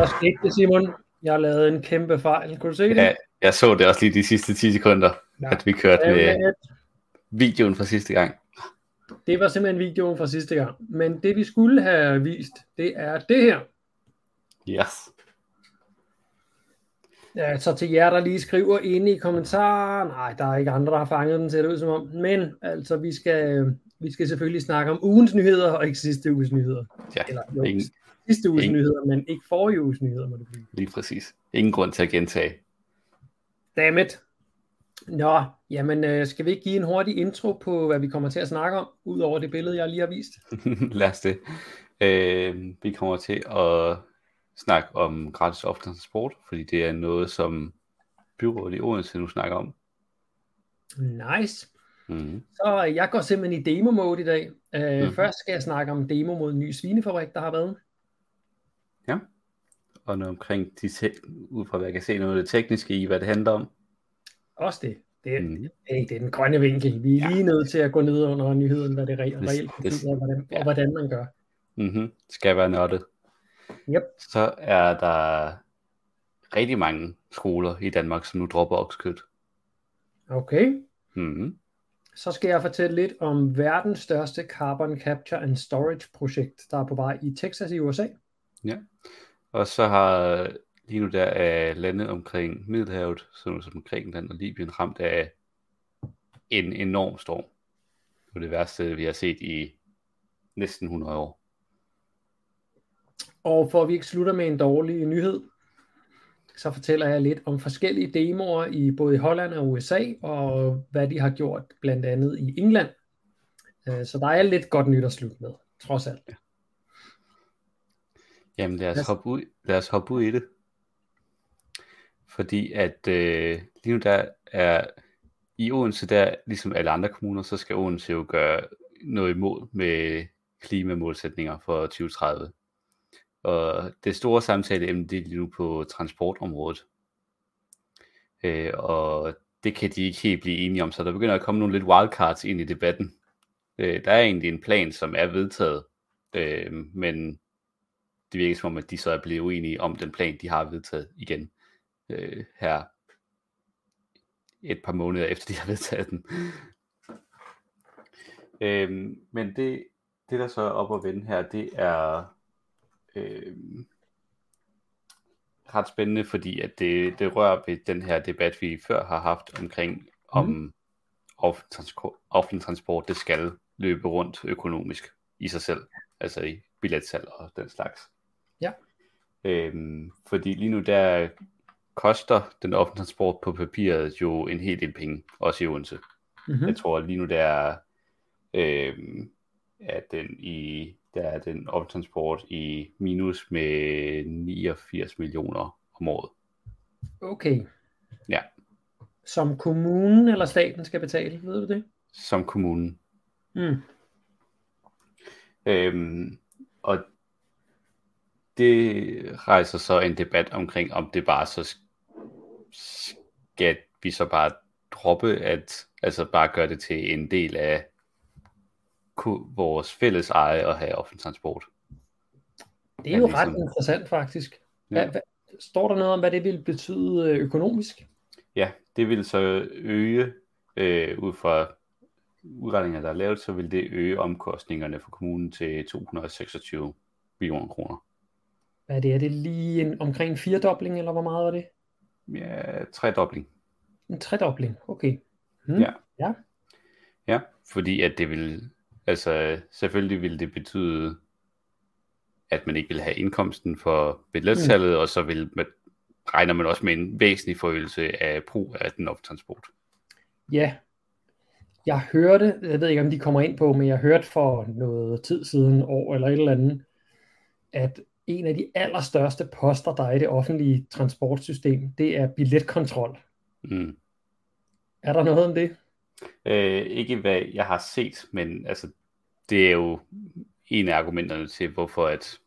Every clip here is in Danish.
Der skete det, Simon. Jeg har lavet en kæmpe fejl. Kunne du se det? Ja, jeg så det også lige de sidste 10 sekunder, ja. at vi kørte med videoen fra sidste gang. Det var simpelthen videoen fra sidste gang. Men det vi skulle have vist, det er det her. Yes. Ja, så til jer, der lige skriver inde i kommentarer, nej, der er ikke andre, der har fanget den, ser det ud som om. Men altså, vi skal, vi skal selvfølgelig snakke om ugens nyheder, og ikke sidste uges nyheder. Ja, Eller jo, ingen, sidste uges ingen, nyheder, men ikke forrige uges nyheder, må det blive. Lige præcis. Ingen grund til at gentage. Dammit. Nå, jamen øh, skal vi ikke give en hurtig intro på, hvad vi kommer til at snakke om, ud over det billede, jeg lige har vist? Lad os det. Øh, vi kommer til at snakke om gratis offentlig transport, fordi det er noget, som byrådet i Odense nu snakker om. Nice. Mm. Så jeg går simpelthen i demo-mode i dag. Uh, mm. Først skal jeg snakke om demo mod en ny svinefabrik, der har været. Og noget omkring, de te- ud fra hvad jeg kan se, noget af det tekniske i, hvad det handler om. Også det. Det er, mm. hey, det er den grønne vinkel. Vi er ja. lige nødt til at gå ned under nyheden, hvad det re- reelt betyder, og hvordan, ja. og hvordan man gør. Mm-hmm. Skal være nørdet. Yep. Så er der rigtig mange skoler i Danmark, som nu dropper oksekød. Okay. Mm-hmm. Så skal jeg fortælle lidt om verdens største carbon capture and storage projekt, der er på vej i Texas i USA. Ja, og så har lige nu der er landet omkring Middelhavet, sådan som Grækenland og Libyen, ramt af en enorm storm. Det er det værste, vi har set i næsten 100 år. Og for at vi ikke slutter med en dårlig nyhed, så fortæller jeg lidt om forskellige demoer i både Holland og USA, og hvad de har gjort blandt andet i England. Øh, så der er lidt godt nyt at slutte med, trods alt. Ja. Jamen lad os, hoppe ud, lad os hoppe ud i det. Fordi at øh, lige nu der er i Odense, der ligesom alle andre kommuner, så skal Odense jo gøre noget imod med klimamålsætninger for 2030. Og det store samtale emne, det er lige nu på transportområdet. Øh, og det kan de ikke helt blive enige om, så der begynder at komme nogle lidt wildcards ind i debatten. Øh, der er egentlig en plan, som er vedtaget, øh, men det virker som om, at de så er blevet uenige om den plan, de har vedtaget igen øh, her et par måneder efter, de har vedtaget den. øh, men det, det, der så er op at vende her, det er øh, ret spændende, fordi at det, det rører ved den her debat, vi før har haft omkring, mm. om offentlig transport, offentlig transport, det skal løbe rundt økonomisk i sig selv, altså i billetsalg og den slags. Ja. Øhm, fordi lige nu der koster den offentlige transport på papiret jo en hel del penge, også i Odense. Mm-hmm. Jeg tror lige nu der er, øhm, at den i der er den offentlige transport i minus med 89 millioner om året. Okay. Ja. Som kommunen eller staten skal betale, ved du det? Som kommunen. Mm. Øhm, og det rejser så en debat omkring, om det bare så skal vi så bare droppe at, altså bare gøre det til en del af vores fælles eje at have offentlig transport. Det er jo ligesom... ret interessant faktisk. Hvad, ja. hvad, står der noget om, hvad det vil betyde øh, økonomisk? Ja, det vil så øge, øh, ud fra udregninger, der er lavet, så vil det øge omkostningerne for kommunen til 226 millioner kroner. Hvad er det? Er det lige en, omkring en firedobling, eller hvor meget er det? Ja, tredobling. En tredobling, okay. Hmm. Ja. ja. Ja, fordi at det vil, altså selvfølgelig vil det betyde, at man ikke vil have indkomsten for billetsalget, mm. og så vil man, regner man også med en væsentlig forøgelse af brug af den offentlige transport. Ja, jeg hørte, jeg ved ikke om de kommer ind på, men jeg hørte for noget tid siden, år eller et eller andet, at en af de allerstørste poster, der er i det offentlige transportsystem, det er billetkontrol. Mm. Er der noget om det? Øh, ikke hvad jeg har set, men altså, det er jo en af argumenterne til, hvorfor at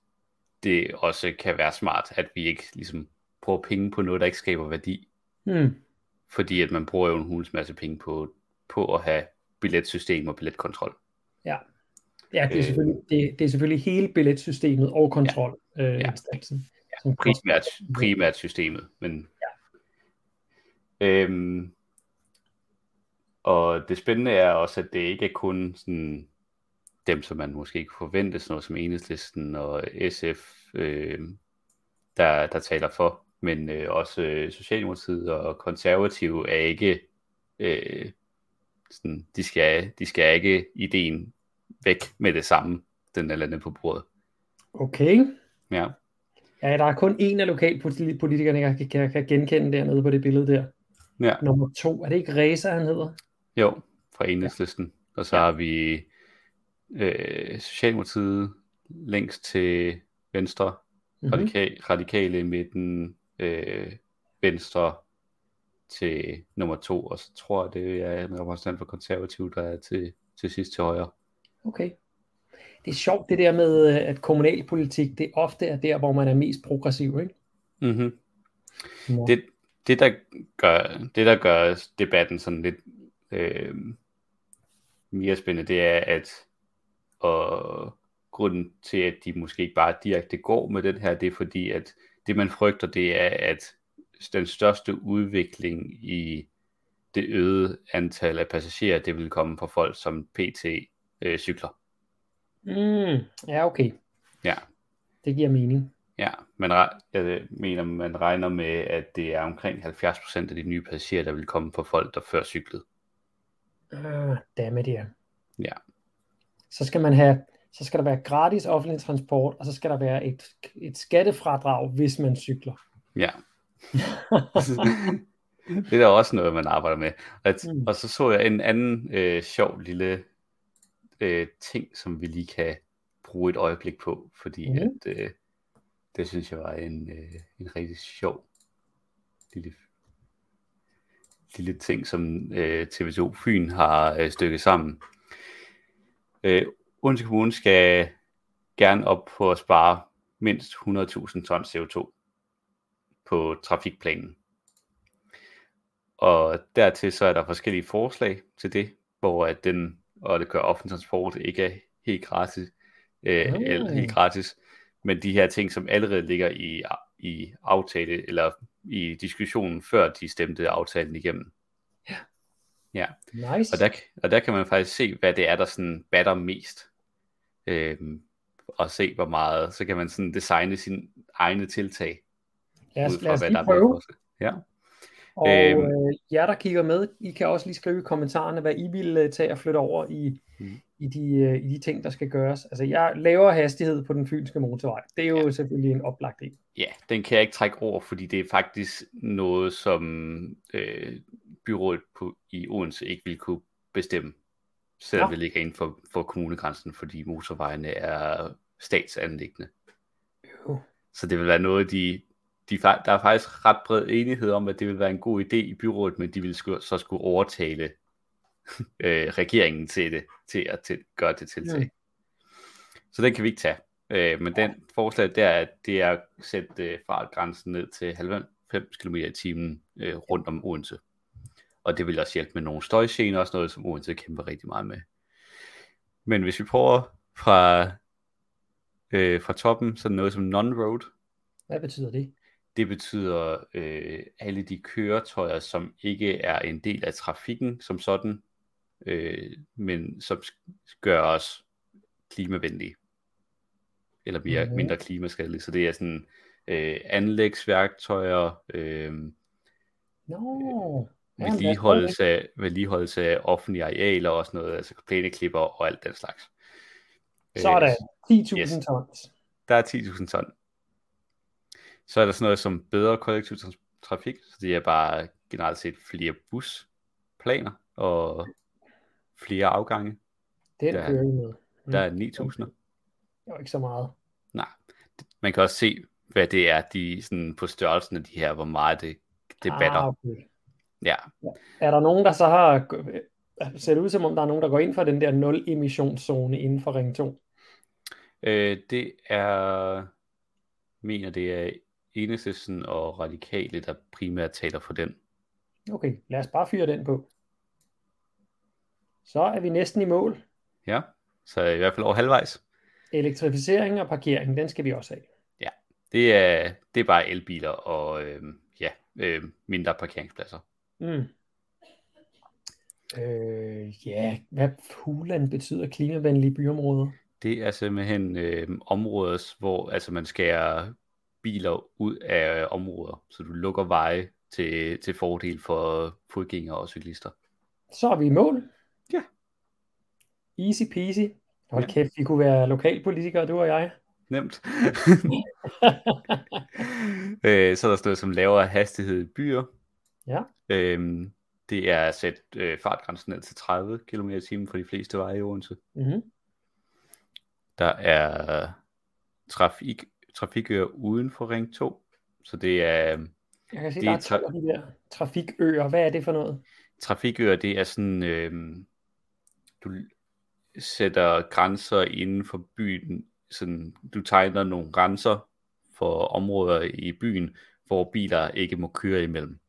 det også kan være smart, at vi ikke ligesom bruger penge på noget, der ikke skaber værdi. Mm. Fordi at man bruger jo en hulens masse penge på, på at have billetsystem og billetkontrol. Ja, ja det, er øh. selvfølgelig, det, det er selvfølgelig hele billetsystemet og kontrol. Ja. Øh, ja. Primært, primært systemet. Men, ja. øhm, og det spændende er også, at det ikke er kun sådan dem, som man måske ikke forvente, sådan noget som Enhedslisten og SF, øh, der, der taler for, men øh, også øh, Socialdemokratiet og Konservative er ikke, øh, sådan, de, skal, de skal ikke ideen væk med det samme, den eller anden på bordet. Okay. Ja. Ja, der er kun en af lokalpolitikerne, jeg kan, kan, kan genkende dernede på det billede der. Ja. Nummer to, er det ikke Reza, han hedder? Jo, fra Enhedslisten. Ja. Og så har vi øh, Socialdemokratiet længst til venstre, mm-hmm. radikal, radikale i midten, øh, venstre til nummer to, og så tror jeg, det er en repræsentant for konservativ, der er til, til sidst til højre. Okay. Det er sjovt det der med, at kommunalpolitik, det ofte er der, hvor man er mest progressiv, ikke? Mm-hmm. Ja. Det, det, der gør, det, der gør debatten sådan lidt øh, mere spændende, det er, at og grunden til, at de måske ikke bare direkte går med den her, det er fordi, at det man frygter, det er, at den største udvikling i det øgede antal af passagerer, det vil komme fra folk, som PT øh, cykler. Mm, ja, okay. Ja. Det giver mening. Ja, man jeg mener, man regner med, at det er omkring 70% af de nye passagerer, der vil komme fra folk, der før cyklede. Uh, dammit, ja. Ja. Så skal man have, så skal der være gratis offentlig transport, og så skal der være et, et skattefradrag, hvis man cykler. Ja. det er da også noget, man arbejder med. At, mm. Og så så jeg en anden øh, sjov lille øh, ting, som vi lige kan bruge et øjeblik på, fordi mm. at, øh, det synes jeg var en, øh, en rigtig sjov lille, lille ting, som øh, TV2 Fyn har øh, stykket sammen. Øh, Odense Kommune skal gerne op på at spare mindst 100.000 ton CO2 på trafikplanen. Og dertil så er der forskellige forslag til det, hvor at den, og det gør offentlig transport ikke er helt gratis, øh, mm. eller helt gratis, men de her ting, som allerede ligger i, i aftale, eller i diskussionen, før de stemte aftalen igennem. Ja. Ja. Nice. Og der, og der kan man faktisk se, hvad det er, der sådan batter mest. Øhm, og se, hvor meget, så kan man sådan designe sin egne tiltag. Lad os, lad os lige prøve. Ja. Og øhm, øh, jer, der kigger med, I kan også lige skrive i kommentarerne, hvad I vil uh, tage og flytte over i, mm. i, de, uh, i de ting, der skal gøres. Altså, jeg laver hastighed på den fynske motorvej. Det er jo ja. selvfølgelig en oplagt en. Ja, den kan jeg ikke trække over, fordi det er faktisk noget, som øh, byrådet på, i Odense ikke vil kunne bestemme, selvom ja. det ligger inden for, for kommunegrænsen, fordi motorvejene er statsanlæggende. Jo. Så det vil være noget, de, de, der er faktisk ret bred enighed om, at det vil være en god idé i byrådet, men de vil sku, så skulle overtale øh, regeringen til det, til at til, gøre det tiltag. Ja. Så den kan vi ikke tage. Øh, men den forslag der, at det er at sætte øh, fartgrænsen ned til 90 km i timen øh, rundt om Odense. Og det vil også hjælpe med nogle støjgener, også noget, som Odense kæmper rigtig meget med. Men hvis vi prøver fra, øh, fra toppen, så noget som non-road. Hvad betyder det? Det betyder øh, alle de køretøjer, som ikke er en del af trafikken som sådan, øh, men som gør os klimavenlige. Eller mere, mm-hmm. mindre klimaskadelige. Så det er sådan øh, anlægsværktøjer, øh, no. Ja, vedligeholdelse, af, vedligeholdelse af offentlige arealer og sådan noget, altså plæneklipper og alt den slags. Så er der 10.000 yes. tons. Der er 10.000 ton. Så er der sådan noget som bedre kollektiv trafik, så det er bare generelt set flere busplaner og flere afgange. Det er kører med. Mm. Der er 9.000. Det er ikke så meget. Nej. Man kan også se, hvad det er, de, sådan på størrelsen af de her, hvor meget det, det ah, batter. Okay. Ja. Er der nogen, der så har, ser det ud som om, der er nogen, der går ind for den der nul emissionszone inden for Ring 2? Øh, det er, mener det er Enhedslisten og Radikale, der primært taler for den. Okay, lad os bare fyre den på. Så er vi næsten i mål. Ja, så i hvert fald over halvvejs. Elektrificering og parkering, den skal vi også have. Ja, Det er, det er bare elbiler og øh, ja, øh, mindre parkeringspladser. Mm. Øh, ja, hvad hulen betyder klimavenlige byområder? Det er simpelthen øh, områder, hvor altså, man skærer biler ud af områder, så du lukker veje til, til fordel for fodgængere og cyklister. Så er vi i mål. Ja. Easy peasy. Hold Ja. kæft, vi kunne være lokalpolitikere, du og jeg. Nemt. øh, så er der sådan noget som lavere hastighed i byer. Ja. Øhm, det er at sætte øh, fartgrænsen ned til 30 km i timen for de fleste veje i Odense. Mm-hmm. Der er trafik, trafikøer uden for Ring 2. Så det er Jeg kan se, Det der er er tra- de der trafikøer. Hvad er det for noget? trafikøer, det er sådan, øhm, du sætter grænser inden for byen, sådan, du tegner nogle grænser for områder i byen, hvor biler ikke må køre imellem.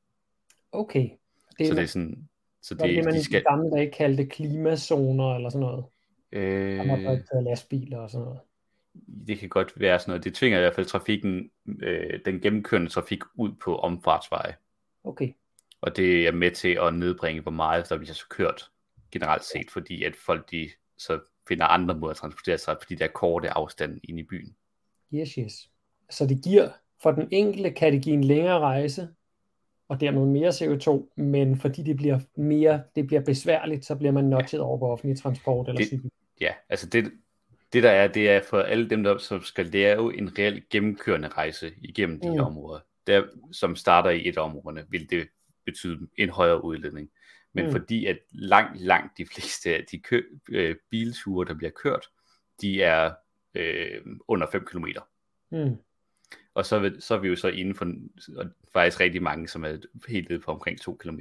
Okay. Det, så det er er sådan, så det, det, det, man de i skal, de gamle dage kaldte klimazoner eller sådan noget. Der må øh, ikke lastbiler og sådan noget. Det kan godt være sådan noget, det tvinger i hvert fald trafikken, øh, den gennemkørende trafik ud på omfartsveje, Okay. og det er med til at nedbringe, hvor meget der bliver så kørt generelt set, fordi at folk de så finder andre måder at transportere sig, fordi der er korte afstande ind i byen. Yes, yes. Så det giver, for den enkelte kan det give en længere rejse, og dermed mere CO2, men fordi det bliver mere, det bliver besværligt, så bliver man notchet over på offentlig transport eller Det- cykel. Ja, altså det, det der er, det er for alle dem, der som skal lave en reelt gennemkørende rejse igennem de Mm. områder, der, som starter i et af områderne, vil det betyde en højere udledning. Men Mm. mm. fordi at langt, langt de fleste af de kø, øh, bilture, der bliver kørt, de er øh, under 5 km. Mm. Og så, vil, så er vi jo så inden for, og faktisk rigtig mange, som er helt nede på omkring 2 km.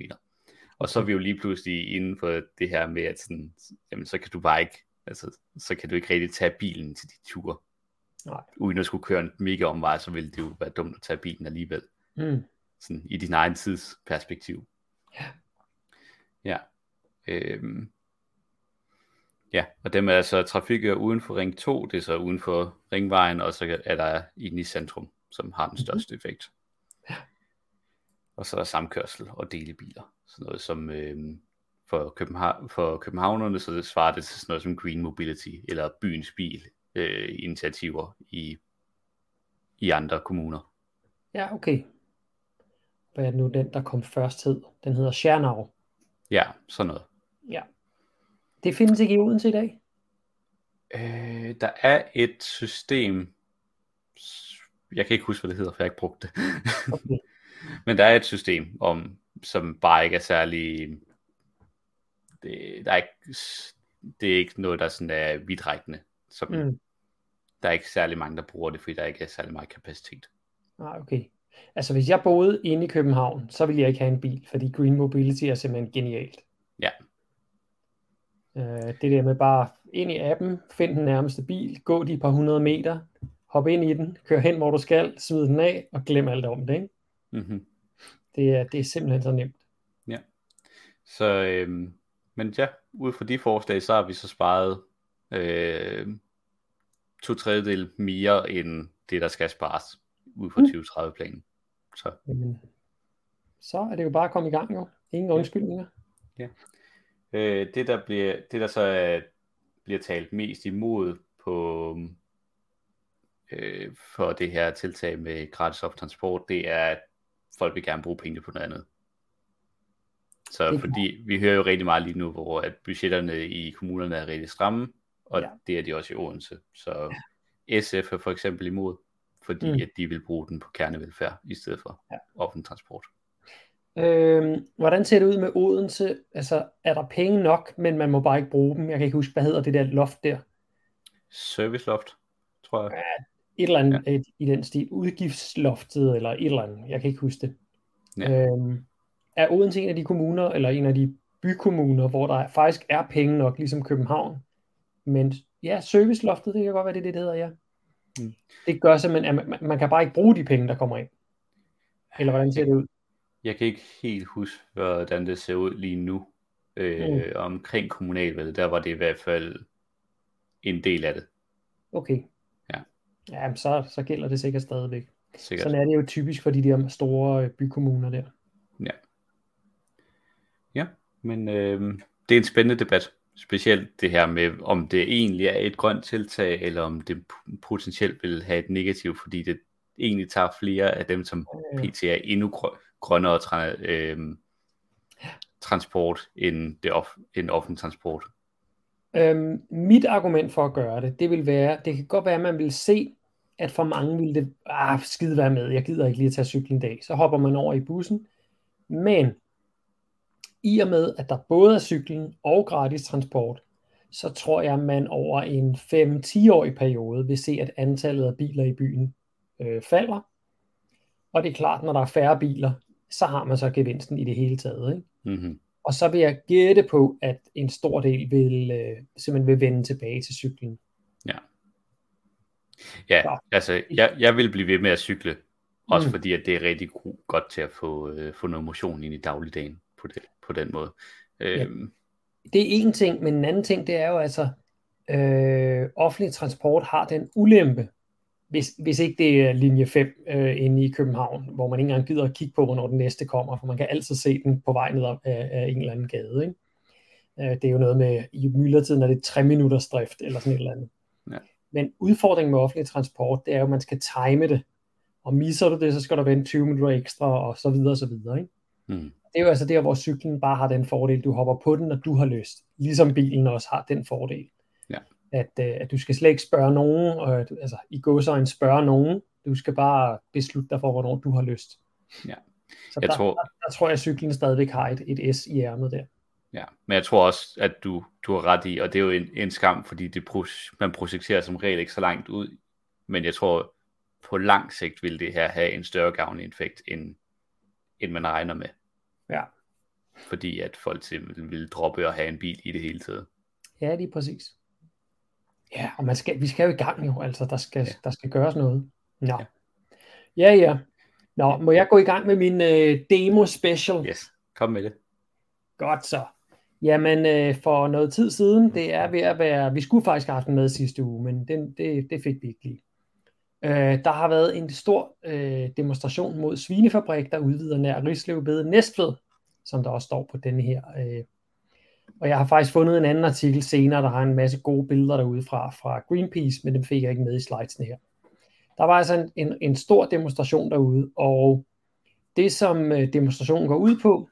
Og så er vi jo lige pludselig inden for det her med, at sådan, jamen, så kan du bare ikke, altså, så kan du ikke rigtig tage bilen til de ture. Nej. Uden at skulle køre en mega omvej, så ville det jo være dumt at tage bilen alligevel. Mm. Sådan i din egen tidsperspektiv. Ja. Ja. Øhm. Ja, og dem er altså trafikører uden for ring 2, det er så uden for ringvejen, og så er der inde i centrum, som har den største effekt. Og så er der samkørsel og delebiler. Sådan noget som øhm, for, København, for københavnerne, så det svarer det til sådan noget som Green Mobility, eller byens bil øh, initiativer i, i andre kommuner. Ja, okay. Hvad er det nu, den der kom først hed? Den hedder Schernau. Ja, sådan noget. Ja. Det findes ikke i Odense i dag. Øh, der er et system, jeg kan ikke huske, hvad det hedder, for jeg har ikke brugt det. Okay. Men der er et system, om, som bare ikke er særlig, det, der er ikke, det er ikke noget, der sådan er vidtrækkende. Så Mm. Der er ikke særlig mange, der bruger det, fordi der ikke er særlig meget kapacitet. Nej, okay. Altså, hvis jeg boede inde i København, så ville jeg ikke have en bil, fordi Green Mobility er simpelthen genialt. Ja. Øh, det der med bare ind i appen, find den nærmeste bil, gå de par hundrede meter, hop ind i den, kør hen, hvor du skal, smid den af, og glem alt om det. Ikke? Mm-hmm. Det, er, det er simpelthen så nemt. Så, øhm, men ja, ud fra de forslag, så har vi så sparet øh, to tredjedel mere end det, der skal spares ud fra Mm. 2030-planen. Så Jamen, så er det jo bare at komme i gang jo. Ingen undskyldninger. øh, det, der bliver, det, der så er, bliver talt mest imod på øh, for det her tiltag med gratis transport, det er, at folk vil gerne bruge penge på noget andet. Så Det fordi vi hører jo rigtig meget lige nu, hvor at budgetterne i kommunerne er rigtig stramme, og Ja. ja. det er de også i Odense. Så SF er for eksempel imod, fordi Mm. at de vil bruge den på kernevelfærd i stedet for Ja. ja. offentlig transport. Øhm, hvordan ser det ud med Odense? Altså, er der penge nok, men man må bare ikke bruge dem? Jeg kan ikke huske, hvad hedder det der loft der? Serviceloft, tror jeg. Et eller andet ja. i den stil. Udgiftsloftet, eller et eller andet. Jeg kan ikke huske det. Ja. Øhm, er Odense en af de kommuner, eller en af de bykommuner, hvor der faktisk er penge nok, ligesom København? Men ja, serviceloftet, det kan godt være, det er det, det hedder, ja. Mm. Det gør simpelthen, at man, man kan bare ikke bruge de penge, der kommer ind. Eller hvordan ser det ud? Jeg kan ikke helt huske, hvordan det ser ud lige nu. Øh, mm. Omkring kommunalvalget, der var det i hvert fald en del af det. Okay. Ja. Ja, så, så gælder det sikkert stadigvæk. Sikkert. Sådan er det jo typisk for de der store bykommuner der. Ja. Men øh, det er en spændende debat. Specielt det her med, om det egentlig er et grønt tiltag, eller om det potentielt vil have et negativt, fordi det egentlig tager flere af dem, som PT er endnu grønnere tra- øh, transport end, det off- end offentlig transport. Øhm, mit argument for at gøre det, det vil være, det kan godt være, at man vil se, at for mange vil det, ah, skide være med, jeg gider ikke lige at tage cyklen en dag, så hopper man over i bussen, men i og med, at der både er cyklen og gratis transport, så tror jeg, at man over en 5-10-årig periode vil se, at antallet af biler i byen øh, falder. Og det er klart, når der er færre biler, så har man så gevinsten i det hele taget. Ikke? Mm-hmm. Og så vil jeg gætte på, at en stor del vil øh, simpelthen vil vende tilbage til cyklen. Ja. Ja, Så. altså jeg, jeg vil blive ved med at cykle, også Mm. fordi at det er rigtig go- godt til at få, øh, få noget motion ind i dagligdagen på, det, på den måde. Øhm, Det er en ting, men en anden ting, det er jo altså, øh, offentlig transport har den ulempe, hvis, hvis ikke det er linje 5 øh, inde i København, hvor man ikke engang gider at kigge på, hvornår den næste kommer, for man kan altid se den på vej ned af, af en eller anden gade. Ikke? Øh, det er jo noget med, i myldretiden er det 3 minutters drift, eller sådan et eller andet. Ja. Men udfordringen med offentlig transport, det er jo, at man skal time det, og misser du det, så skal der vente 20 minutter ekstra, og så videre, og så videre. Ikke? mm, Det er jo altså der, hvor cyklen bare har den fordel, du hopper på den, når du har lyst. Ligesom bilen også har den fordel. Ja. At, øh, at du skal slet ikke spørge nogen, og, at- altså i gåsøjne spørge nogen. Du skal bare beslutte dig for, hvornår du har lyst. Ja. Så Jeg der, tror- der, der, tror jeg, at cyklen stadigvæk har et, et S i ærmet der. ja. Men jeg tror også, at du, du har ret i, og det er jo en, en skam, fordi det, man projekterer som regel ikke så langt ud, men jeg tror, på lang sigt vil det her have en større gavnlig effekt, end, end man regner med. Ja. Fordi at folk simpelthen vil droppe at have en bil i det hele taget. Ja, lige præcis. Ja, og man skal, vi skal jo i gang jo, altså der skal, Ja. der skal gøres noget. Nå. Ja. Ja, ja. Nå, må jeg gå i gang med min øh, demo special? Yes, kom med det. Godt så. Jamen, øh, for noget tid siden, det er ved at være, vi skulle faktisk have haft den med sidste uge, men den, det, det fik vi ikke lige. Øh, der har været en stor øh, demonstration mod svinefabrik, der udvider nær Rislev ved Næstved, som der også står på denne her. Øh. Og jeg har faktisk fundet en anden artikel senere, der har en masse gode billeder derude fra, fra Greenpeace, men dem fik jeg ikke med i slidesene her. Der var altså en, en, en stor demonstration derude, og det som øh, demonstrationen går ud på,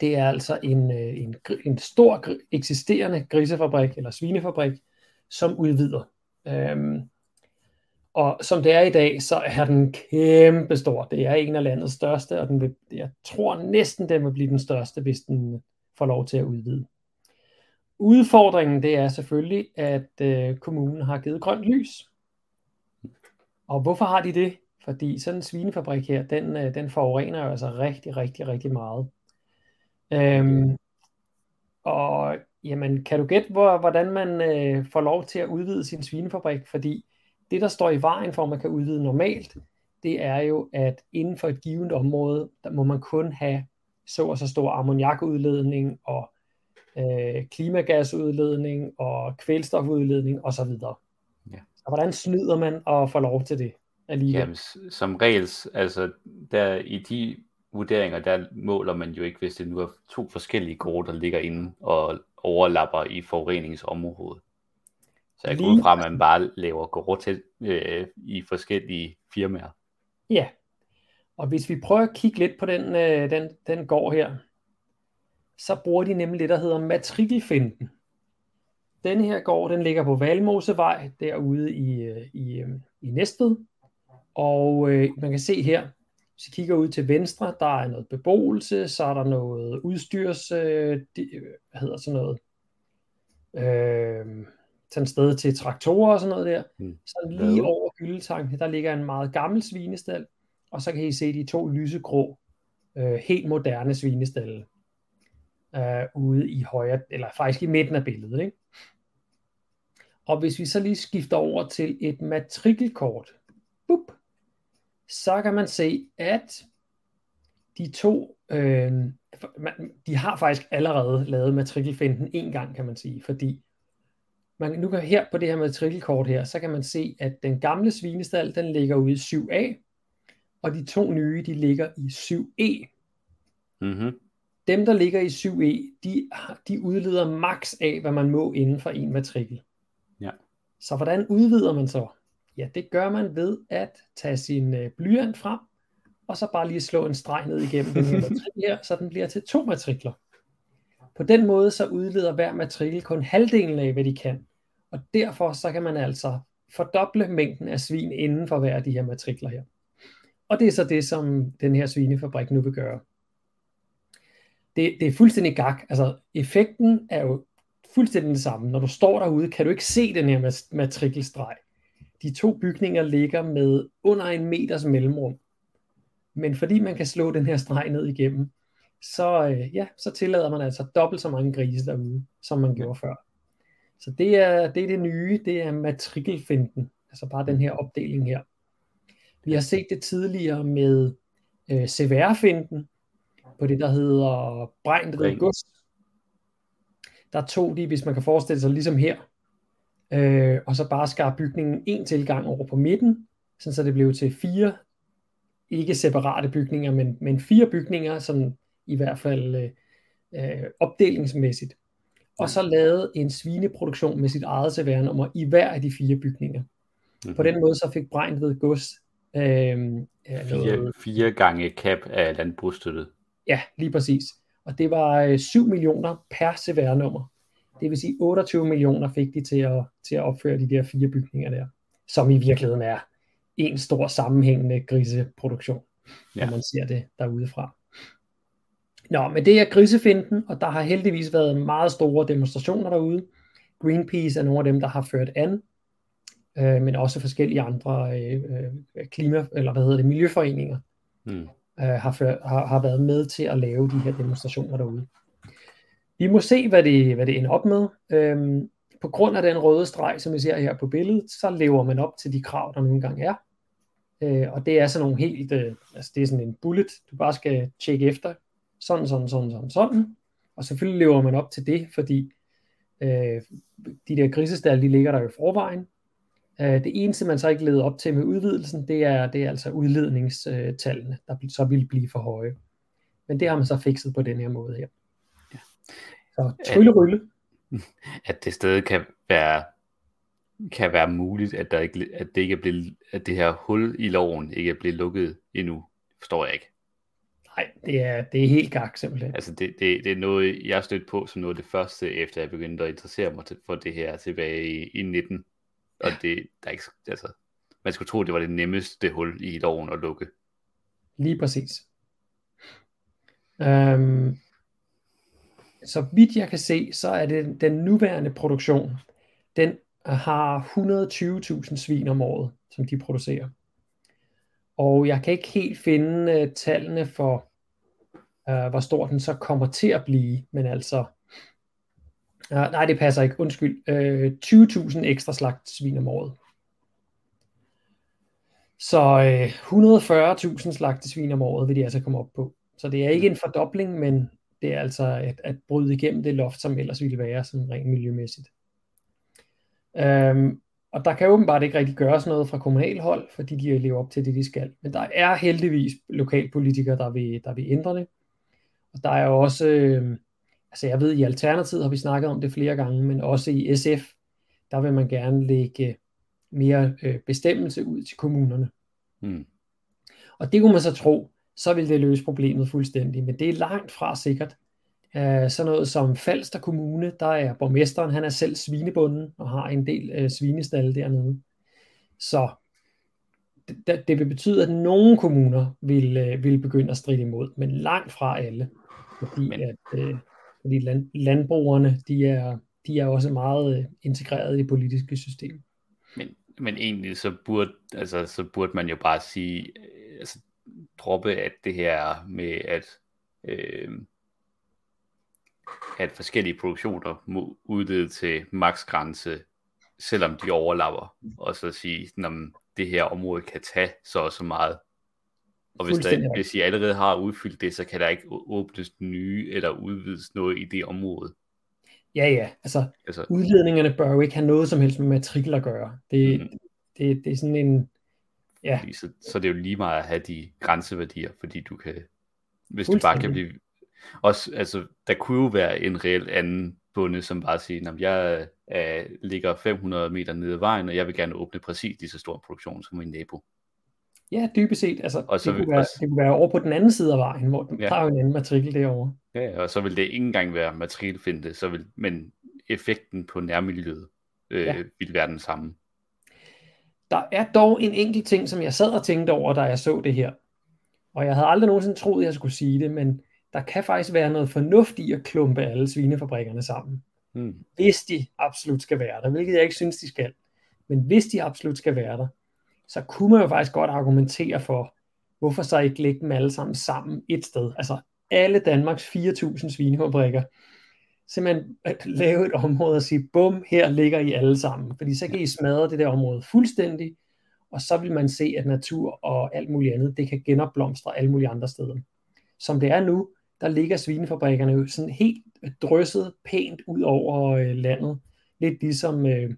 det er altså en, øh, en, en stor gr- eksisterende grisefabrik eller svinefabrik, som udvider. Øhm, og som det er i dag, så er den kæmpe stor. Det er en af landets største, og den vil, jeg tror næsten, den vil blive den største, hvis den får lov til at udvide. Udfordringen det er selvfølgelig, at øh, kommunen har givet grønt lys. Og hvorfor har de det? Fordi sådan en svinefabrik her, den, øh, den forurener jo altså rigtig, rigtig, rigtig meget. Øhm, og jamen, kan du gætte, hvor, hvordan man øh, får lov til at udvide sin svinefabrik? Fordi det, der står i vejen for, at man kan udvide normalt, det er jo, at inden for et givet område, der må man kun have så og så stor ammoniakudledning og øh, klimagasudledning og kvælstofudledning osv. Ja. Så hvordan snyder man og får lov til det alligevel? Jamen, som regel, altså der i de vurderinger, der måler man jo ikke, hvis det nu er to forskellige gårde, der ligger inde og overlapper i forureningsområdet. Så jeg går ud fra, at man bare laver gårde til øh, i forskellige firmaer. Ja, og hvis vi prøver at kigge lidt på den, øh, den, den gård her, så bruger de nemlig det, der hedder matrikelfinden. Den her gård, den ligger på Valmosevej, derude i, øh, i, øh, i Næstved. Og øh, man kan se her, hvis I kigger ud til venstre, der er noget beboelse, så er der noget udstyrs, øh, de, hvad hedder sådan noget, øh, sådan sted til traktorer og sådan noget der. Mm. Så lige over gyldetanken, der ligger en meget gammel svinestal, og så kan I se de to lysegrå, øh, helt moderne svinestalde øh, ude i højre, eller faktisk i midten af billedet. Ikke? Og hvis vi så lige skifter over til et matrikelkort, bup, så kan man se, at de to, øh, de har faktisk allerede lavet matrikelfinden en gang, kan man sige, fordi man, nu kan her på det her matrikelkort her, så kan man se, at den gamle svinestal, den ligger ude i 7A, og de to nye, de ligger i 7E. Mm-hmm. Dem, der ligger i 7E, de, de udleder max af, hvad man må inden for en matrikel. Ja. Så hvordan udvider man så? Ja, det gør man ved at tage sin øh, blyant frem, og så bare lige slå en streg ned igennem den her matrikel her, så den bliver til to matrikler. På den måde så udleder hver matrikel kun halvdelen af, hvad de kan. Og derfor så kan man altså fordoble mængden af svin inden for hver af de her matrikler her. Og det er så det, som den her svinefabrik nu vil gøre. Det, det er fuldstændig gak. Altså, effekten er jo fuldstændig den samme. Når du står derude, kan du ikke se den her matrikelstreg. De to bygninger ligger med under en meters mellemrum. Men fordi man kan slå den her streg ned igennem, så, øh, ja, så tillader man altså dobbelt så mange grise derude, som man gjorde før. Så det er, det er det nye, det er matrikelfinden, altså bare den her opdeling her. Vi har set det tidligere med øh, CVR-finden, på det, der hedder Brejn ved Gods. Der tog de, hvis man kan forestille sig, ligesom her, øh, og så bare skar bygningen en tilgang over på midten, sådan så det blev til fire, ikke separate bygninger, men, men fire bygninger, sådan i hvert fald øh, øh, opdelingsmæssigt. Og så lavede en svineproduktion med sit eget CVR-nummer i hver af de fire bygninger. Mm-hmm. På den måde så fik Brejn ved Gods øh, fire, fire gange cap af landbrugsstøttet. Ja, lige præcis. Og det var øh, 7 millioner per CVR-nummer. Det vil sige 28 millioner fik de til at, til at opføre de der fire bygninger der, som i virkeligheden er en stor sammenhængende griseproduktion, ja. når man ser det derudefra. Nå, men det er grisefinden, og der har heldigvis været meget store demonstrationer derude. Greenpeace er nogle af dem, der har ført an, øh, men også forskellige andre øh, øh, klima, eller hvad hedder det, miljøforeninger, mm. øh, har, før, har, har været med til at lave de her demonstrationer derude. Vi må se, hvad det, hvad det ender op med. Øhm, på grund af den røde streg, som vi ser her på billedet, så lever man op til de krav, der nogle gange er. Øh, og det er sådan nogle helt, øh, altså det er sådan en bullet, du bare skal tjekke efter, sådan, sådan, sådan, sådan, sådan. Og selvfølgelig lever man op til det, fordi øh, de der grisestal, de ligger der jo i forvejen. Øh, det eneste, man så ikke leder op til med udvidelsen, det er, det er altså udledningstallene, der så vil blive for høje. Men det har man så fikset på den her måde her. Ja. Så tryllerylle. At, at det stadig kan være kan være muligt, at, der ikke, at, det ikke er blevet, at det her hul i loven ikke er blevet lukket endnu, forstår jeg ikke. Nej, det er, det er helt gak simpelthen. Altså det, det, det er noget, jeg stødt på som noget af det første, efter jeg begyndte at interessere mig for det her tilbage i, i 19. Og det, der er ikke, altså, man skulle tro, det var det nemmeste hul i loven at lukke. Lige præcis. Um, så vidt jeg kan se, så er det den nuværende produktion, den har 120.000 svin om året, som de producerer. Og jeg kan ikke helt finde uh, tallene for, uh, hvor stor den så kommer til at blive, men altså, uh, nej det passer ikke, undskyld, øh, uh, 20.000 ekstra slagt svin om året. Så øh, 140.000 slagte svin om året vil de altså komme op på. Så det er ikke en fordobling, men det er altså at, at bryde igennem det loft, som ellers ville være sådan rent miljømæssigt. Øhm, og der kan åbenbart ikke rigtig gøres noget fra kommunalhold, fordi de lever op til det, de skal. Men der er heldigvis lokalpolitikere, der vil, der vil ændre det. Og der er jo også, øh, altså jeg ved, i Alternativet har vi snakket om det flere gange, men også i SF, der vil man gerne lægge mere øh, bestemmelse ud til kommunerne. Mm. Og det kunne man så tro, så vil det løse problemet fuldstændig, men det er langt fra sikkert. Uh, sådan noget som Falster Kommune, der er borgmesteren, han er selv svinebunden og har en del uh, svinestalde dernede. Så det, det vil betyde, at nogle kommuner vil, uh, vil begynde at stride imod, men langt fra alle. Fordi, men... at, uh, fordi land, landbrugerne, de er, de er også meget uh, integreret i det politiske system. Men, men egentlig så burde, altså, så burde man jo bare sige, altså, droppe at det her med, at øh, at forskellige produktioner må udlede til maksgrænse, selvom de overlapper, og så sige, at det her område kan tage så og så meget. Og hvis, der, hvis I allerede har udfyldt det, så kan der ikke åbnes nye eller udvides noget i det område. Ja, ja. Altså, altså udledningerne bør jo ikke have noget som helst med matrikel at gøre. Det, mm. det, det er sådan en Ja. Så, så er det jo lige meget at have de grænseværdier, fordi du kan, hvis du bare kan blive... Også, altså, der kunne jo være en reel anden bunde, som bare siger, at jeg øh, ligger 500 meter nede ad vejen, og jeg vil gerne åbne præcis lige så stor produktion som min nabo. Ja, dybest set. Altså, Og så det, kunne være, også- det kunne være over på den anden side af vejen, hvor Ja. ja. der er jo en anden matrikel derovre. Ja, og så vil det ikke engang være matrikelfinte, så vil, men effekten på nærmiljøet øh. Ja. vil være den samme. Der er dog en enkelt ting, som jeg sad og tænkte over, da jeg så det her. Og jeg havde aldrig nogensinde troet, jeg skulle sige det, men der kan faktisk være noget fornuft i at klumpe alle svinefabrikkerne sammen. Hmm. Hvis de absolut skal være der, hvilket jeg ikke synes, de skal. Men hvis de absolut skal være der, så kunne man jo faktisk godt argumentere for, hvorfor så ikke lægge dem alle sammen sammen et sted. Altså alle Danmarks 4.000 svinefabrikker. Simpelthen at lave et område og sige, bum, her ligger I alle sammen. Fordi så kan I smadre det der område fuldstændig, og så vil man se, at natur og alt muligt andet, det kan genopblomstre alle mulige andre steder. Som det er nu, der ligger svinefabrikkerne jo sådan helt drysset pænt ud over øh, landet. Lidt ligesom øh,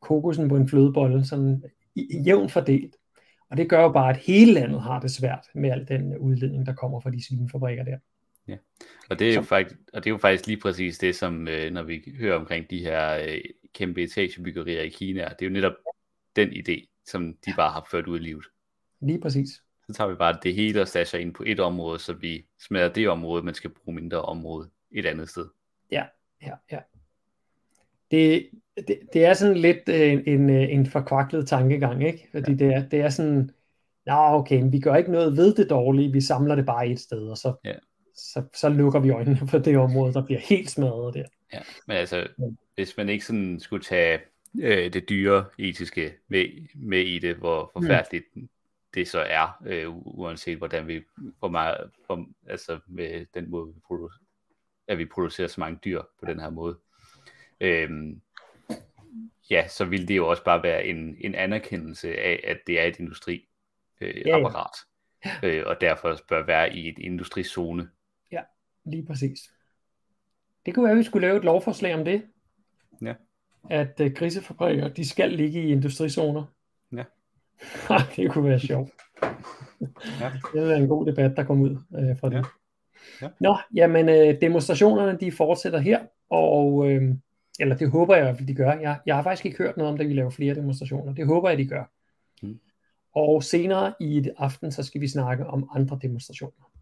kokosen på en flødebolle, sådan jævnt fordelt. Og det gør jo bare, at hele landet har det svært med al den udledning, der kommer fra de svinefabrikker der. Og, det er jo faktisk, og det er jo faktisk lige præcis det, som øh, når vi hører omkring de her øh, kæmpe etagebyggerier i Kina, det er jo netop den idé, som de bare har ført ud i livet. Lige præcis. Så tager vi bare det hele og stasher ind på et område, så vi smadrer det område, man skal bruge mindre område et andet sted. Ja, ja. Det, det, det er sådan lidt øh, en, øh, en forkvaklet tankegang, ikke? Fordi det, er, det er sådan, nå okay, vi gør ikke noget ved det dårlige, vi samler det bare et sted, og så, Ja. så, så lukker vi øjnene for det område, der bliver helt smadret der. Ja, men altså, Mm. hvis man ikke sådan skulle tage øh, det dyre etiske med, med i det, hvor forfærdeligt mm. Det så er, øh, uanset hvordan vi, hvor meget, hvor, altså med den måde, vi producerer, at vi producerer så mange dyr på den her måde. Øhm, ja, så vil det jo også bare være en, en anerkendelse af, at det er et industri øh, Ja, ja. apparat, øh, og derfor bør være i et industrizone. Lige præcis. Det kunne være, at vi skulle lave et lovforslag om det. Ja. At uh, grisefabrikker, de skal ligge i industrizoner. Det kunne være sjovt. Ja. Det være en god debat, der kom ud øh, fra det. Ja. Ja. Nå, jamen øh, demonstrationerne, de fortsætter her, og øh, eller det håber jeg fald, de gør. Jeg, jeg har faktisk ikke hørt noget om, at vi laver flere demonstrationer. Det håber jeg, de gør. Mm. Og senere i et aften, så skal vi snakke om andre demonstrationer.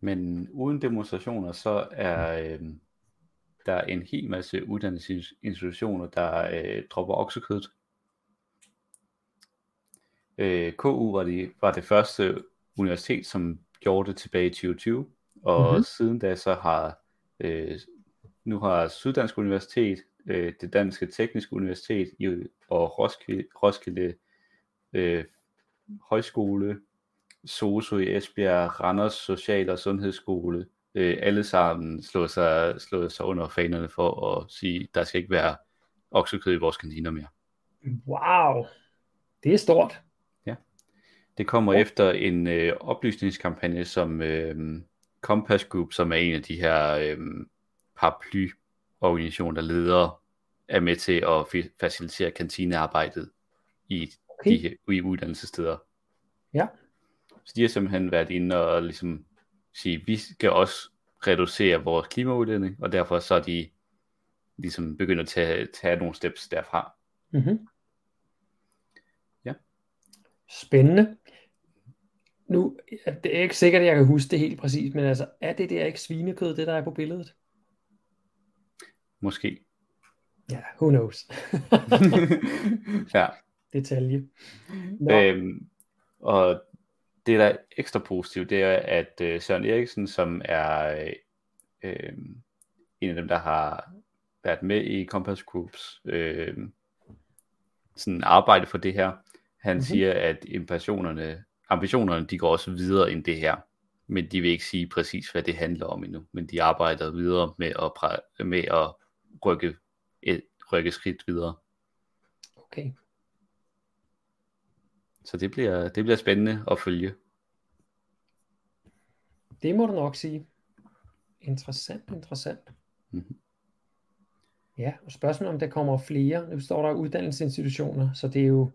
Men uden demonstrationer, så er øh, der en hel masse uddannelsesinstitutioner, der øh, dropper oksekødet. Øh, KU var, de, var det første universitet, som gjorde det tilbage i 2020, og Mhm. mm-hmm. siden da så har øh, nu har Syddansk Universitet, øh, det Danske Tekniske Universitet og Roskilde, Roskilde øh, Højskole, SOSU i Esbjerg, Randers Social- og Sundhedsskole, øh, alle sammen slået sig, slået sig under fanerne for at sige, der skal ikke være oksekød i vores kantiner mere. Wow, det er stort. Det kommer efter en øh, oplysningskampagne, som øh, Compass Group, som er en af de her øh, paraplyorganisationer, der leder, er med til at facilitere kantinearbejdet i Okay. de her i uddannelsessteder. Ja. Så de har simpelthen været inde og ligesom sige, vi skal også reducere vores klimaudledning, og derfor så er de ligesom begyndt at tage, tage nogle steps derfra. Mm-hmm. Ja. Spændende. Nu, det er ikke sikkert, at jeg kan huske det helt præcist, men altså, er det der ikke svinekød, det der er på billedet? Måske. Ja, who knows. ja. Detalje. Nå, Øhm, og det, der er ekstra positivt, det er, at øh, Søren Eriksen, som er øh, en af dem, der har været med i Compass Groups øh, sådan arbejde for det her, han Mhm. mm-hmm. siger, at ambitionerne, ambitionerne, de går også videre end det her. Men de vil ikke sige præcis, hvad det handler om endnu. Men de arbejder videre med at, præ- med at rykke, et, rykke skridt videre. okay. Så det bliver, det bliver spændende at følge. Det må du nok sige. Interessant, interessant. Mhm. Ja, og spørgsmålet om der kommer flere. Nu står der uddannelsesinstitutioner, så det er jo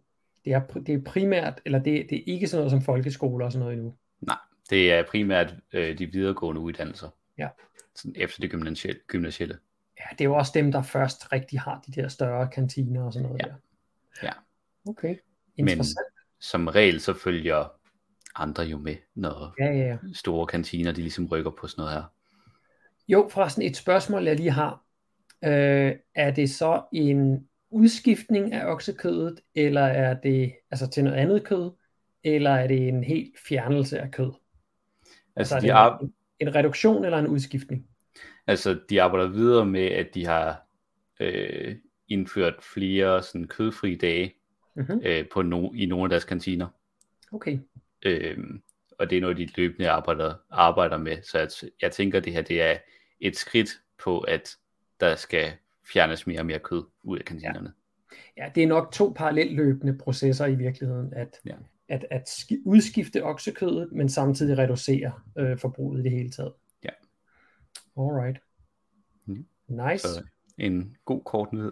Det er, det er primært, eller det, det er ikke sådan noget som folkeskoler og sådan noget endnu. Nej, det er primært øh, de videregående uddannelser. Ja. Sådan efter det gymnasielle. gymnasielle. Ja, det er jo også dem, der først rigtig har de der større kantiner og sådan noget Ja. der. Ja. Okay, Men interessant. som regel så følger andre jo med, når Ja, ja, ja. store kantiner de ligesom rykker på sådan noget her. Jo, forresten et spørgsmål, jeg lige har. Øh, er det så en udskiftning af oksekødet, eller er det altså til noget andet kød, eller er det en helt fjernelse af kød? Altså, er de det ar- en, en reduktion eller en udskiftning? altså de arbejder videre med, at de har øh, indført flere sådan kødfri dage Mm-hmm. øh, på no- i nogle af deres kantiner. Okay, Øh, og det er noget, de løbende arbejder, arbejder med. Så jeg, jeg tænker, det her det er et skridt på, at der skal fjernes mere og mere kød ud af kantinerne. ja, det er nok to parallelt løbende processer i virkeligheden, at, Ja. at, at ski- udskifte oksekødet, men samtidig reducere øh, forbruget i det hele taget. Ja. Alright. Mhm. Nice. Så en god kort nyhed.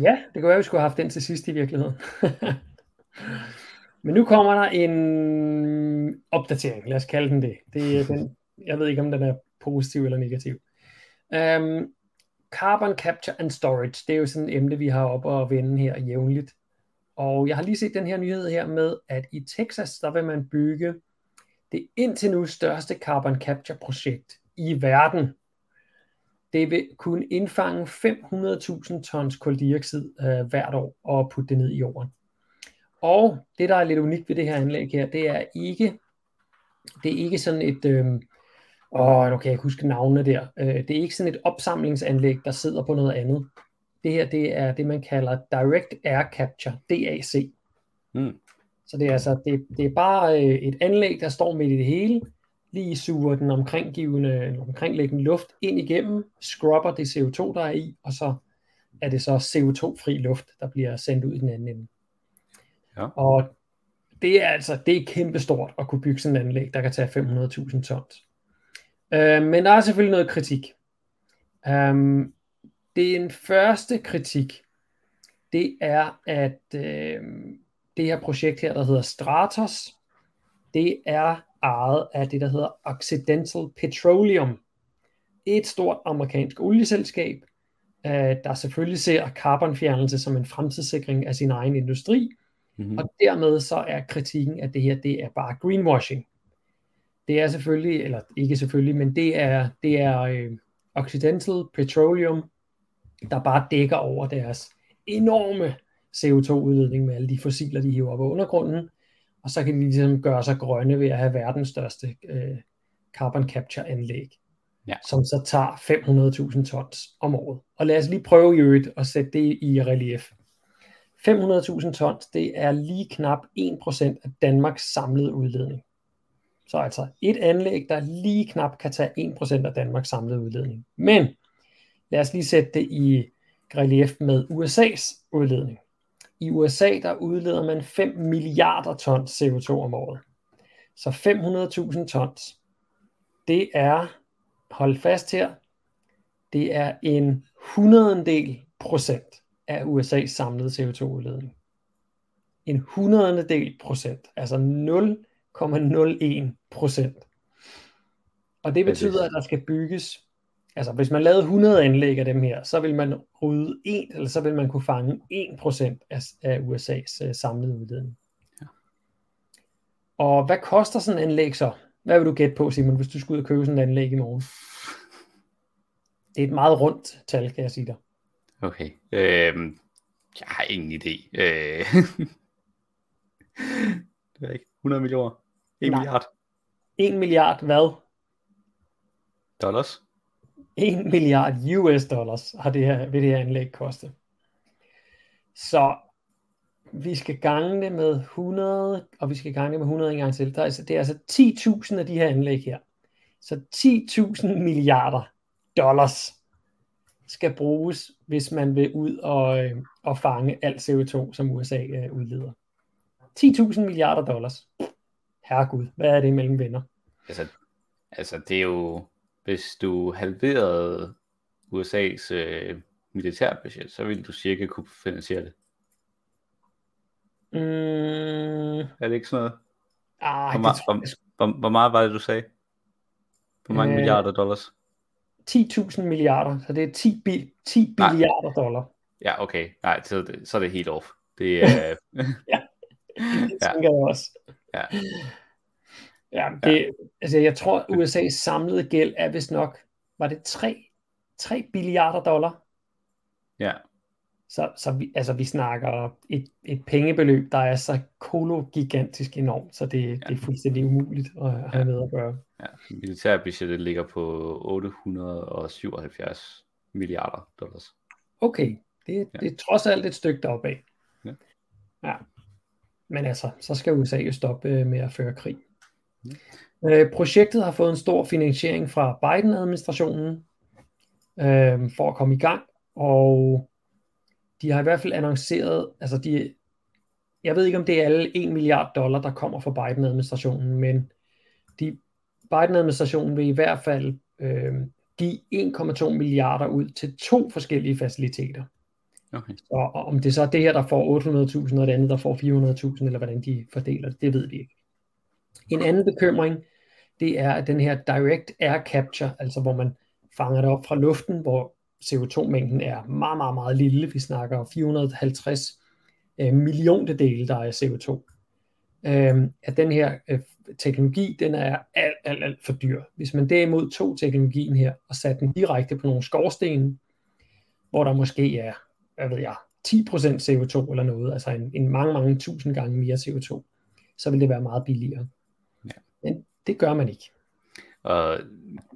Ja, det kunne være, vi skulle have haft den til sidst i virkeligheden. Men nu kommer der en opdatering, lad os kalde den det. det er den, jeg ved ikke, om den er positiv eller negativ. Um, carbon capture and storage, det er jo sådan et emne, vi har op og vende her jævnligt. Og jeg har lige set den her nyhed her med, at i Texas, der vil man bygge det indtil nu største carbon capture projekt i verden. Det vil kunne indfange 500.000 tons koldioxid øh, hvert år og putte det ned i jorden. Og det, der er lidt unikt ved det her anlæg her, det er ikke, det er ikke sådan et, øh, åh, nu kan jeg ikke huske navnene der, øh, det er ikke sådan et opsamlingsanlæg, der sidder på noget andet. Det her, det er det, man kalder Direct Air Capture, DAC. Mm. Så det er altså, det, det er bare øh, et anlæg, der står midt i det hele, lige suger den omkringgivende, omkringliggende luft ind igennem, scrubber det CO2, der er i, og så er det så CO2-fri luft, der bliver sendt ud i den anden ende. Ja. Og det er altså, det er kæmpestort at kunne bygge sådan et anlæg, der kan tage 500.000 tons. Øh, men der er selvfølgelig noget kritik. Um, den første kritik, det er, at øh, det her projekt her, der hedder Stratos, det er ejet af det, der hedder Occidental Petroleum. Et stort amerikansk olieselskab, øh, der selvfølgelig ser carbonfjernelse som en fremtidssikring af sin egen industri, Mm-hmm. og dermed så er kritikken, at det her, det er bare greenwashing. Det er selvfølgelig, eller ikke selvfølgelig, men det er, det er øh, Occidental Petroleum, der bare dækker over deres enorme CO2-udledning med alle de fossiler, de hiver op af undergrunden, og så kan de ligesom gøre sig grønne ved at have verdens største øh, carbon capture anlæg, Ja. som så tager 500.000 tons om året. Og lad os lige prøve i øvrigt at sætte det i relief. 500.000 tons, det er lige knap 1% af Danmarks samlede udledning. Så altså et anlæg, der lige knap kan tage 1% af Danmarks samlede udledning. Men lad os lige sætte det i relief med USA's udledning. I USA, der udleder man 5 milliarder tons CO2 om året. Så 500.000 tons, det er, hold fast her, det er en hundredendel procent af USA's samlede CO2-udledning. En hundredendel procent, altså 0,01 procent. Og det betyder, at der skal bygges, altså hvis man lavede 100 anlæg af dem her, så vil man rydde 1, eller så vil man kunne fange 1 procent af, af USA's uh, samlede udledning. Ja. Og hvad koster sådan en anlæg så? Hvad vil du gætte på, Simon, hvis du skulle ud og købe sådan et anlæg i morgen? Det er et meget rundt tal, kan jeg sige dig. Okay. Øhm, jeg har ingen idé. Øh, det er ikke 100 millioner. 1 Nej. milliard 1 milliard hvad? dollars. 1 milliard US dollars har det her, vil det her anlæg koste. Så vi skal gange det med 100, og vi skal gange det med 100 en gang til. Der er, altså, det er altså 10.000 af de her anlæg her. Så 10.000 milliarder dollars skal bruges, hvis man vil ud og, øh, og fange alt CO2, som USA øh, udleder. 10.000 milliarder dollars. Herregud, hvad er det mellem venner? Altså, altså det er jo, hvis du halverede USA's øh, militærbudget, så ville du cirka kunne finansiere det. Mm, Er det ikke sådan noget? ah, Hvor, det meget, jeg hvor, hvor, hvor meget var det, du sagde? Hvor mange Øh, milliarder dollars? 10.000 milliarder, så det er 10, bil, 10 Nej. milliarder dollar. Ja, okay. Nej, så, er det- så er det helt off. Det er... Det Ja. tænker jeg også. Ja. Ja, det, altså jeg tror, USA's samlede gæld er vist nok, var det 3, 3 billiarder dollar? ja, Så, så vi, altså, vi snakker et, et pengebeløb, der er så kologigantisk enormt, så det, ja. det er fuldstændig umuligt at have med at gøre. ja. Militærbudgettet ligger på 877 milliarder dollars. Okay, det, det er trods alt et stykke deroppe af. Ja. ja. Men altså, så skal USA jo stoppe øh, med at føre krig. Øh, projektet har fået en stor finansiering fra Biden-administrationen øh, for at komme i gang, og de har i hvert fald annonceret, altså de, jeg ved ikke om det er alle 1 milliard dollar, der kommer fra Biden-administrationen, men de, Biden-administrationen vil i hvert fald øh, give 1,2 milliarder ud til to forskellige faciliteter. Okay. Og om det så er det her, der får 800.000, og det andet, der får 400.000, eller hvordan de fordeler det, det ved vi ikke. En anden bekymring, det er at den her direct air capture, altså hvor man fanger det op fra luften, hvor CO2-mængden er meget, meget, meget lille. Vi snakker 450 øh, milliontedele, der er CO2. Øh, at den her øh, teknologi, den er alt, alt, alt for dyr. Hvis man derimod tog teknologien her og satte den direkte på nogle skorstene, hvor der måske er, hvad ved jeg, 10% CO2 eller noget, altså en, en mange, mange tusind gange mere CO2, så vil det være meget billigere. Ja. Men det gør man ikke. Og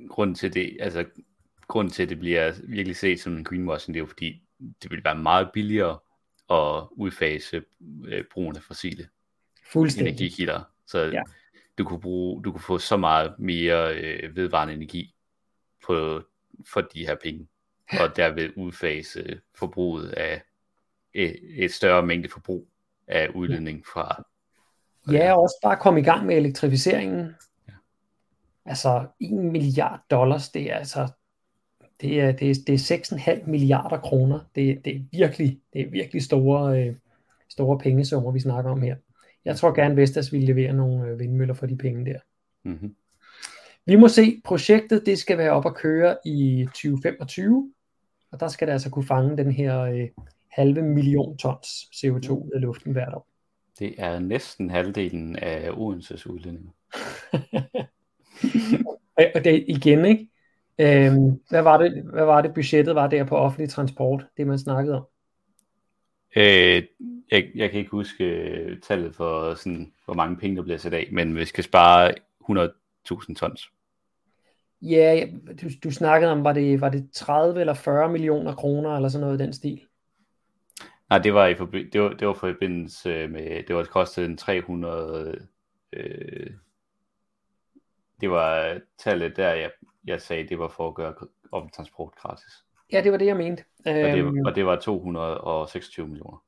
grunden til det, altså grunden til, at det bliver virkelig set som en greenwashing, det er jo fordi, det vil være meget billigere at udfase øh, brugen af fossile Fuldstændig. energikilder. Så Ja. du, kunne bruge, du kunne få så meget mere øh, vedvarende energi på, for de her penge, og derved udfase forbruget af et, et større mængde forbrug af udledning fra Ja, og også bare komme i gang med elektrificeringen. Ja. Altså 1 milliard dollars, det er altså det er, det er, det er 6,5 milliarder kroner. Det, det er virkelig, det er virkelig store, øh, store pengesummer, vi snakker om her. Jeg tror gerne, Vestas vil levere nogle øh, vindmøller for de penge der. mm-hmm. Vi må se, projektet det skal være op at køre i 2025, og der skal det altså kunne fange den her øh, halve million tons CO2 ud af luften hvert år. Det er næsten halvdelen af Odenses udledninger. Og det igen, ikke? Øhm, hvad, var det, hvad var det budgettet var der på offentlig transport, det man snakkede om? Øh, jeg, jeg kan ikke huske øh, tallet for, sådan, hvor mange penge, der bliver sat af, men vi skal spare 100.000 tons. Ja, du, du snakkede om, var det, var det 30 eller 40 millioner kroner, eller sådan noget i den stil? Nej, det var i forbi- det var, det var for forbindelse med, det var kostet en 300, øh, det var tallet der, jeg, jeg sagde, det var for at gøre offentlig transport gratis. Ja, det var det, jeg mente. Og det, Øhm, og det var 226 millioner.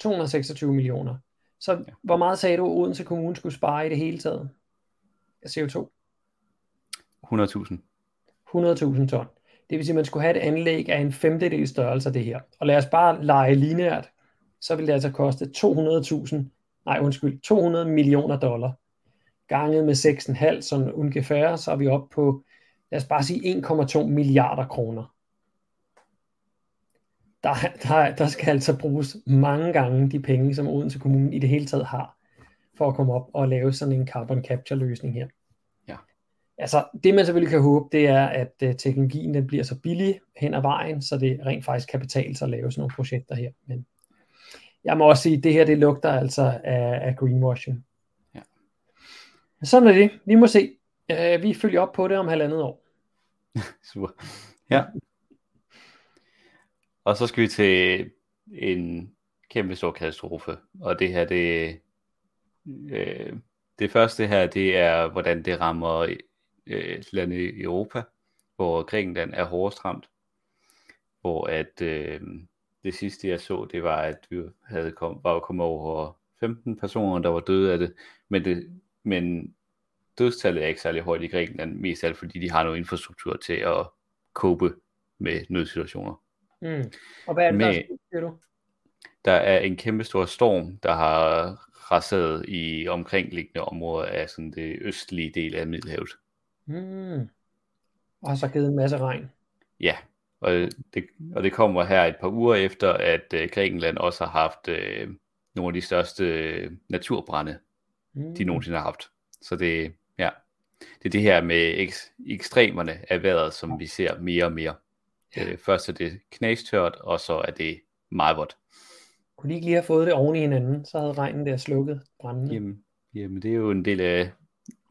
226 millioner. Så Ja. hvor meget sagde du, Odense Kommune skulle spare i det hele taget af CO2? 100.000. 100.000 ton. Det vil sige, at man skulle have et anlæg af en femtedel størrelse af det her. Og lad os bare lege lineært, så vil det altså koste 200.000, nej undskyld, 200 millioner dollar. Ganget med 6,5, sådan ungefær, så er vi oppe på, lad os bare sige 1,2 milliarder kroner. Der, der, der skal altså bruges mange gange de penge, som Odense Kommune i det hele taget har, for at komme op og lave sådan en carbon capture løsning her. Altså, det man selvfølgelig kan håbe, det er, at uh, teknologien den bliver så billig hen ad vejen, så det rent faktisk kan betale sig at lave sådan nogle projekter her. Men jeg må også sige, at det her, det lugter altså af, af greenwashing. Ja. Sådan er det. Vi må se. Uh, vi følger op på det om halvandet år. Super. Ja. Og så skal vi til en kæmpe stor katastrofe. Og det her, det, øh, det første her, det er, hvordan det rammer øh, lande i Europa, hvor Grækenland er hårdest ramt. Hvor at øh, det sidste jeg så, det var, at vi havde kom, var kommet over 15 personer, der var døde af det. Men, det, men dødstallet er ikke særlig højt i Grækenland, mest alt fordi de har noget infrastruktur til at cope med nødsituationer. Mm. Og hvad er det, Med- der er siger du? der er en kæmpe stor storm, der har raseret i omkringliggende områder af sådan det østlige del af Middelhavet. Mm. Og så givet en masse regn. Ja, og det, og det kommer her et par uger efter, at øh, Grækenland også har haft øh, nogle af de største øh, naturbrænde, mm. de nogensinde har haft. Så det, ja, det er det her med ek- ekstremerne af vejret, som vi ser mere og mere. Ja. Øh, først er det knastørt, og så er det meget vådt. Kunne de ikke lige have fået det oven i hinanden, så havde regnen der slukket brændende. Jamen, jamen det er jo en del af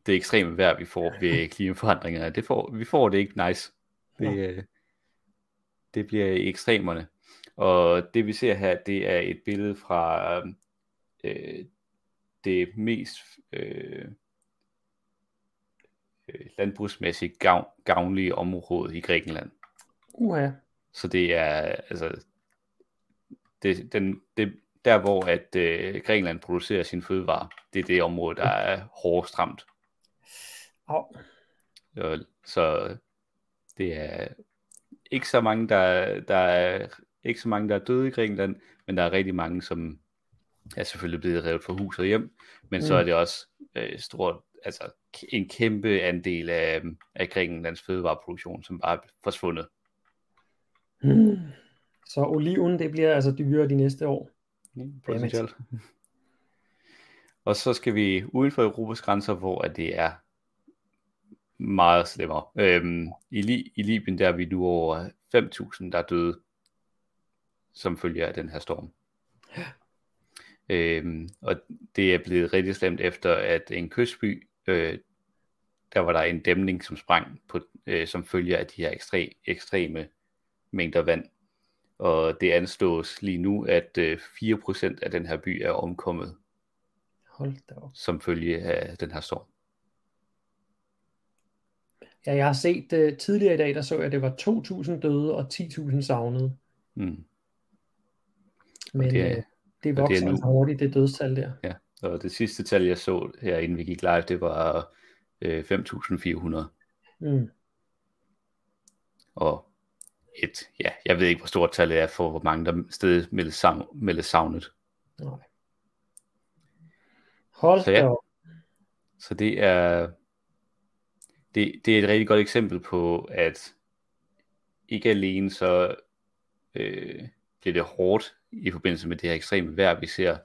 det ekstreme vejr, vi får ved klimaforandringerne. Det får, vi får det ikke nice. Det, ja. Øh, det bliver ekstremerne. Og det vi ser her, det er et billede fra øh, det mest øh, øh, landbrugsmæssigt gavn, gavnlige område i Grækenland. Uha. Så det er altså det, den, det, der hvor at øh, Grækenland producerer sin fødevare, det er det område, der er hårdest ramt. Oh. Så, det er ikke så mange, der, der er ikke så mange, der er døde i Grækenland, men der er rigtig mange, som er selvfølgelig blevet revet fra hus og hjem, men mm. så er det også øh, stort, altså en kæmpe andel af, af Grækenlands fødevareproduktion, som bare er forsvundet. Mm. Så oliven, det bliver altså dyrere de næste år. Ja, potentielt. Og så skal vi uden for Europas grænser, hvor det er meget slemmere. Øhm, i, I Libyen der er vi nu over 5.000, der er døde som følge af den her storm. Øhm, og det er blevet rigtig slemt efter, at en kystby, øh, der var der en dæmning, som sprang på, øh, som følge af de her ekstre, ekstreme mængder vand. Og det anslås lige nu, at øh, 4% af den her by er omkommet. Hold da op. Som følge af den her storm. Ja, jeg har set uh, tidligere i dag, der så jeg, at det var 2.000 døde og 10.000 savnede. Mm. Men det, er, uh, det vokser det er nu, altså hurtigt, det dødstal der. Ja, og det sidste tal, jeg så her, inden vi gik live, det var øh, 5.400. Mm. Og et, ja, jeg ved ikke, hvor stort tallet er for, hvor mange der stadig meldes, savn, meldes savnet. Nej. Hold så, ja. så det er, det, det er et rigtig godt eksempel på, at ikke alene så øh, bliver det hårdt i forbindelse med det her ekstreme vejr, vi ser.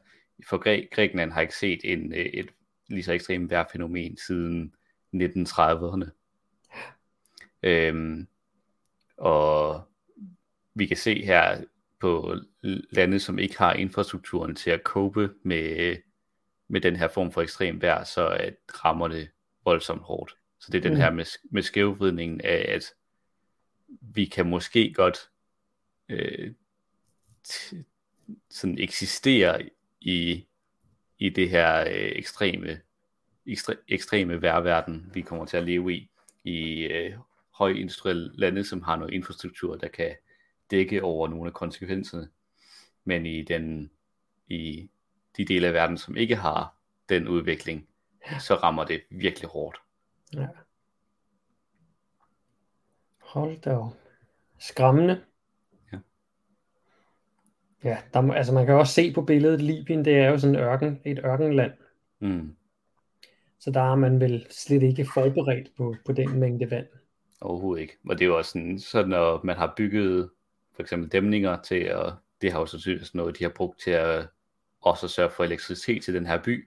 For Græ- Grækenland har ikke set en, øh, et lige så ekstremt vejrfænomen siden 1930'erne. Øhm, og vi kan se her på lande, som ikke har infrastrukturen til at cope med, med den her form for ekstrem vejr, så at rammer det voldsomt hårdt. Så det er den mm. her med, med skævvridningen af, at vi kan måske godt øh, sådan eksistere i, i det her øh, ekstreme, ekstre, ekstreme værverden, vi kommer til at leve i, i øh, højindustrielle lande, som har noget infrastruktur, der kan dække over nogle af konsekvenserne. Men i, den, i de dele af verden, som ikke har den udvikling, så rammer det virkelig hårdt. Ja. Hold da op. Skræmmende. Ja. Ja, der, altså man kan også se på billedet, Libyen, det er jo sådan ørken, et ørkenland. Mm. Så der er man vel slet ikke forberedt på, på den mængde vand. Overhovedet ikke. Og det er jo også sådan, så når man har bygget for eksempel dæmninger til, at det har jo sandsynligvis noget, de har brugt til at også sørge for elektricitet til den her by,